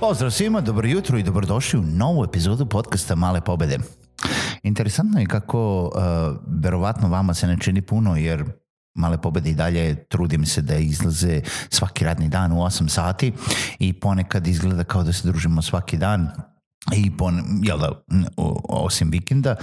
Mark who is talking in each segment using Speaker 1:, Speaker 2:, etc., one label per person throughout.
Speaker 1: Pozdrav svima, dobro jutro i dobrodošli u novu epizodu podcasta Male pobede. Interesantno je kako uh, verovatno vama se ne čini puno jer male pobede i dalje trudim se da izlaze svaki radni dan u 8 sati i ponekad izgleda kao da se družimo svaki dan i pon, jel da, osim vikenda,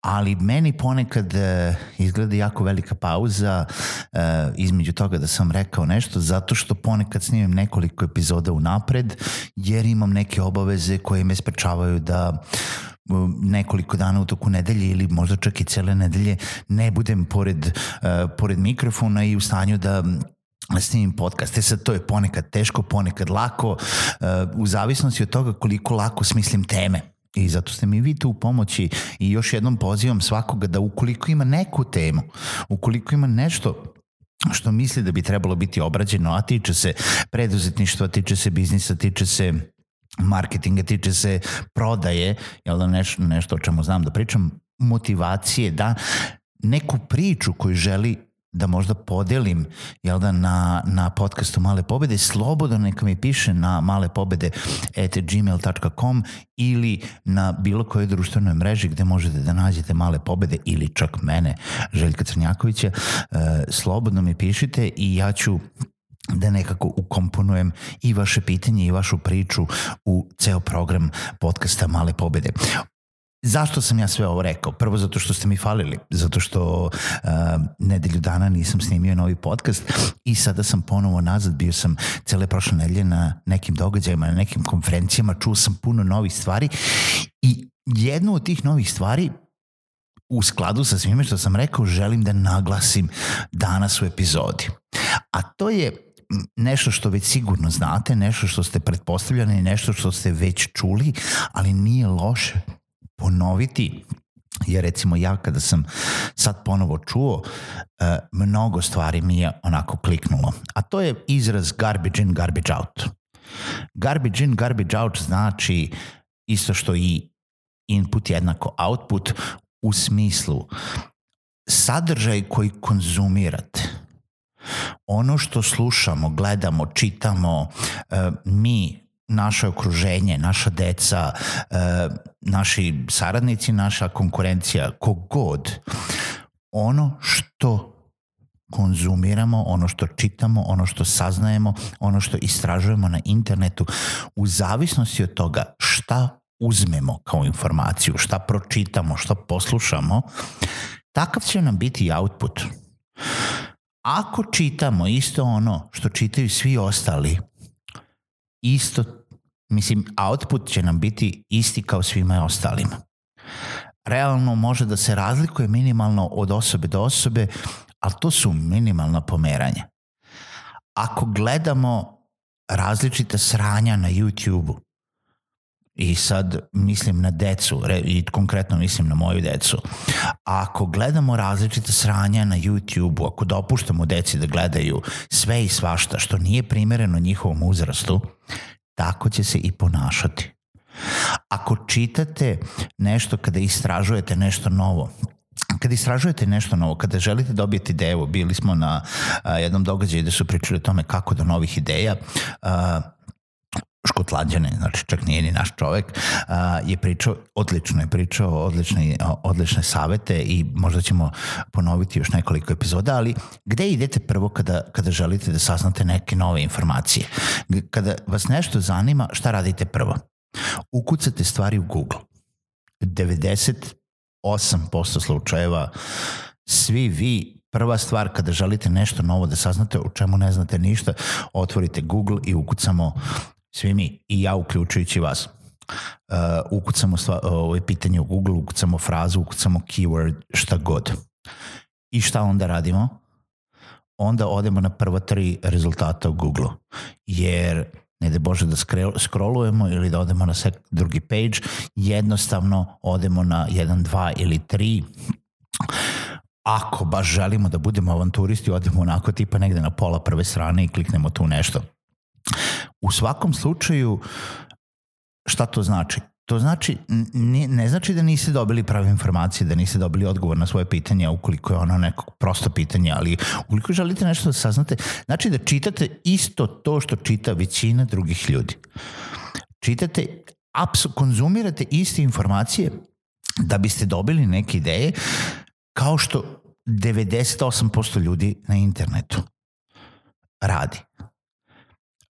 Speaker 1: ali meni ponekad e, izgleda jako velika pauza e, između toga da sam rekao nešto, zato što ponekad snimim nekoliko epizoda unapred, jer imam neke obaveze koje me sprečavaju da e, nekoliko dana u toku nedelje ili možda čak i cele nedelje ne budem pored, uh, pored mikrofona i u stanju da snimim podcast. E sad to je ponekad teško, ponekad lako, e, u zavisnosti od toga koliko lako smislim teme. I zato ste mi vi tu u pomoći i još jednom pozivam svakoga da ukoliko ima neku temu, ukoliko ima nešto što misli da bi trebalo biti obrađeno, a tiče se preduzetništva, tiče se biznisa, tiče se marketinga, tiče se prodaje, jel da nešto, nešto o čemu znam da pričam, motivacije, da neku priču koju želi da možda podelim jel da, na, na podcastu Male pobede, slobodno neka mi piše na malepobede at gmail.com ili na bilo kojoj društvenoj mreži gde možete da nađete Male pobede ili čak mene, Željka Crnjakovića, e, slobodno mi pišite i ja ću da nekako ukomponujem i vaše pitanje i vašu priču u ceo program podcasta Male pobede. Zašto sam ja sve ovo rekao? Prvo zato što ste mi falili, zato što uh, nedelju dana nisam snimio novi podcast i sada sam ponovo nazad, bio sam cele prošle nedelje na nekim događajima, na nekim konferencijama, čuo sam puno novih stvari i jednu od tih novih stvari u skladu sa svime što sam rekao želim da naglasim danas u epizodi. A to je nešto što već sigurno znate, nešto što ste pretpostavljani, nešto što ste već čuli, ali nije loše ponoviti Ja recimo ja kada sam sad ponovo čuo, e, mnogo stvari mi je onako kliknulo. A to je izraz garbage in, garbage out. Garbage in, garbage out znači isto što i input jednako output u smislu sadržaj koji konzumirate. Ono što slušamo, gledamo, čitamo, e, mi naše okruženje, naša deca, e, naši saradnici, naša konkurencija, kogod, ono što konzumiramo, ono što čitamo, ono što saznajemo, ono što istražujemo na internetu, u zavisnosti od toga šta uzmemo kao informaciju, šta pročitamo, šta poslušamo, takav će nam biti output. Ako čitamo isto ono što čitaju svi ostali, isto Mislim, output će nam biti isti kao svima ostalima. Realno može da se razlikuje minimalno od osobe do osobe, ali to su minimalna pomeranja. Ako gledamo različita sranja na YouTube-u, i sad mislim na decu i konkretno mislim na moju decu ako gledamo različita sranja na YouTube-u, ako dopuštamo deci da gledaju sve i svašta što nije primereno njihovom uzrastu tako će se i ponašati. Ako čitate nešto kada istražujete nešto novo, kada istražujete nešto novo, kada želite dobiti ideju, bili smo na a, jednom događaju gde da su pričali o tome kako do novih ideja, a, škotlađane, znači čak nije ni naš čovek, je pričao, odlično je pričao, odlične, odlične savete i možda ćemo ponoviti još nekoliko epizoda, ali gde idete prvo kada, kada želite da saznate neke nove informacije? Kada vas nešto zanima, šta radite prvo? Ukucate stvari u Google. 98% slučajeva svi vi prva stvar kada želite nešto novo da saznate o čemu ne znate ništa, otvorite Google i ukucamo svi mi i ja uključujući vas uh, ukucamo sva, uh, ovo ovaj pitanje u Google, ukucamo frazu, ukucamo keyword, šta god. I šta onda radimo? Onda odemo na prva tri rezultata u Google. Jer ne da bože da scrollujemo ili da odemo na sek, drugi page, jednostavno odemo na jedan, dva ili tri ako baš želimo da budemo avanturisti, odemo onako tipa negde na pola prve strane i kliknemo tu nešto. U svakom slučaju, šta to znači? To znači, ne, ne znači da niste dobili prave informacije, da niste dobili odgovor na svoje pitanje, ukoliko je ono neko prosto pitanje, ali ukoliko želite nešto da saznate, znači da čitate isto to što čita većina drugih ljudi. Čitate, apsu, konzumirate iste informacije da biste dobili neke ideje, kao što 98% ljudi na internetu radi.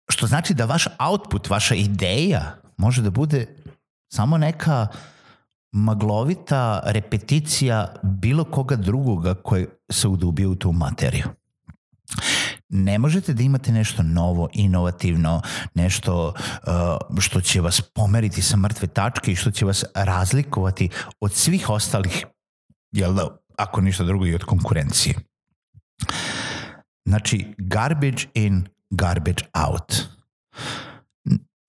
Speaker 1: Što znači da vaš output, vaša ideja može da bude samo neka maglovita repeticija bilo koga drugoga koji se udubio u tu materiju. Ne možete da imate nešto novo, inovativno, nešto uh, što će vas pomeriti sa mrtve tačke i što će vas razlikovati od svih ostalih, jel da, ako ništa drugo i od konkurencije. Znači, garbage in garbage out.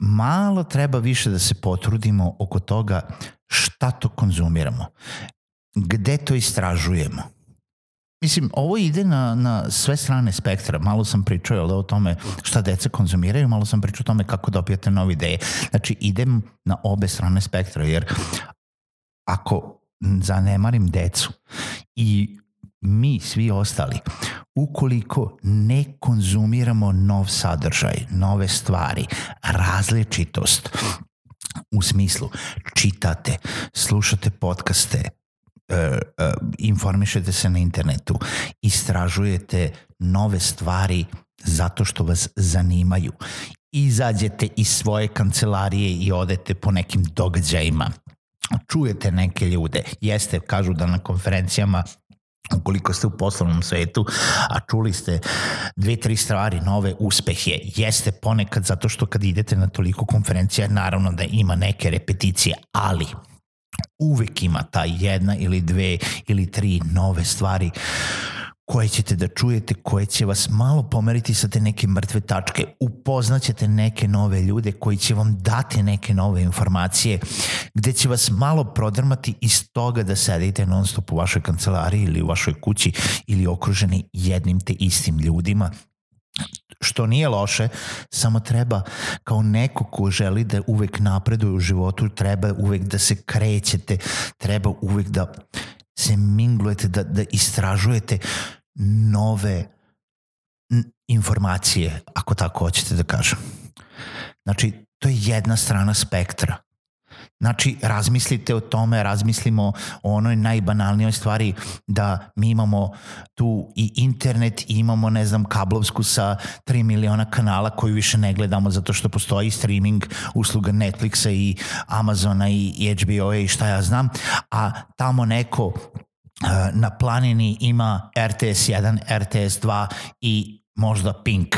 Speaker 1: Malo treba više da se potrudimo oko toga šta to konzumiramo, gde to istražujemo. Mislim, ovo ide na, na sve strane spektra. Malo sam pričao jel, da, o tome šta deca konzumiraju, malo sam pričao o tome kako dobijate nove ideje. Znači, idem na obe strane spektra, jer ako zanemarim decu i mi svi ostali, ukoliko ne konzumiramo nov sadržaj, nove stvari, različitost, u smislu čitate, slušate podcaste, e, e, informišete se na internetu, istražujete nove stvari zato što vas zanimaju. Izađete iz svoje kancelarije i odete po nekim događajima. Čujete neke ljude. Jeste, kažu da na konferencijama Ukoliko ste u poslovnom svetu, a čuli ste dve, tri stvari, nove uspehe, jeste ponekad zato što kad idete na toliko konferencija, naravno da ima neke repeticije, ali uvek ima ta jedna ili dve ili tri nove stvari koje ćete da čujete, koje će vas malo pomeriti sa te neke mrtve tačke. Upoznaćete neke nove ljude koji će vam dati neke nove informacije, gde će vas malo prodrmati iz toga da sedite non stop u vašoj kancelariji ili u vašoj kući ili okruženi jednim te istim ljudima što nije loše, samo treba kao neko ko želi da uvek napreduje u životu, treba uvek da se krećete, treba uvek da se minglujete, da, da istražujete nove informacije, ako tako hoćete da kažem. Znači, to je jedna strana spektra. Znači, razmislite o tome, razmislimo o onoj najbanalnijoj stvari da mi imamo tu i internet i imamo, ne znam, kablovsku sa 3 miliona kanala koju više ne gledamo zato što postoji streaming usluga Netflixa i Amazona i HBO-a i šta ja znam, a tamo neko e, na planini ima RTS 1, RTS 2 i možda Pink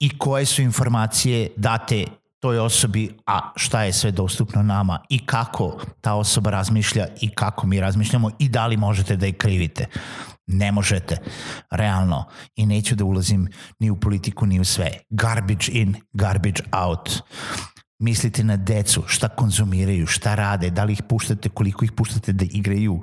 Speaker 1: i koje su informacije date toj osobi, a šta je sve dostupno nama i kako ta osoba razmišlja i kako mi razmišljamo i da li možete da je krivite. Ne možete, realno. I neću da ulazim ni u politiku, ni u sve. Garbage in, garbage out mislite na decu, šta konzumiraju, šta rade, da li ih puštate, koliko ih puštate da igraju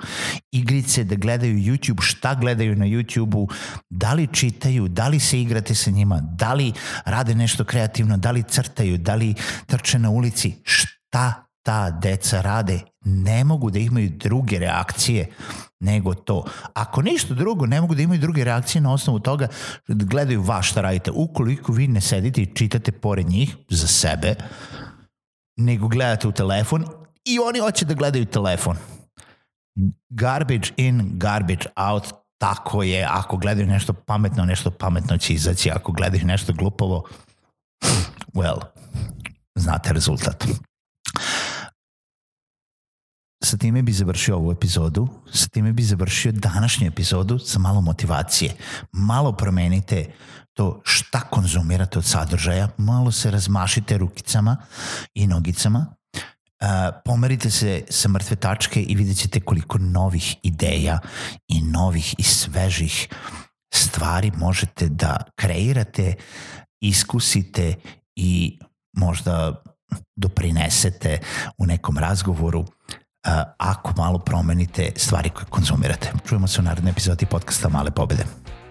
Speaker 1: igrice, da gledaju YouTube, šta gledaju na YouTubeu, da li čitaju, da li se igrate sa njima, da li rade nešto kreativno, da li crtaju, da li trče na ulici, šta ta deca rade, ne mogu da imaju druge reakcije nego to. Ako ništa drugo, ne mogu da imaju druge reakcije na osnovu toga da gledaju vaš šta radite. Ukoliko vi ne sedite i čitate pored njih za sebe, nego gledate u telefon i oni hoće da gledaju telefon. Garbage in, garbage out, tako je. Ako gledaju nešto pametno, nešto pametno će izaći. Ako gledaju nešto glupovo, well, znate rezultat sa time bi završio ovu epizodu, sa time bi završio današnju epizodu sa malo motivacije. Malo promenite to šta konzumirate od sadržaja, malo se razmašite rukicama i nogicama, pomerite se sa mrtve tačke i vidjet ćete koliko novih ideja i novih i svežih stvari možete da kreirate, iskusite i možda doprinesete u nekom razgovoru E, ako malo promenite stvari koje konzumirate. Čujemo se u narednoj epizodi podcasta Male pobede.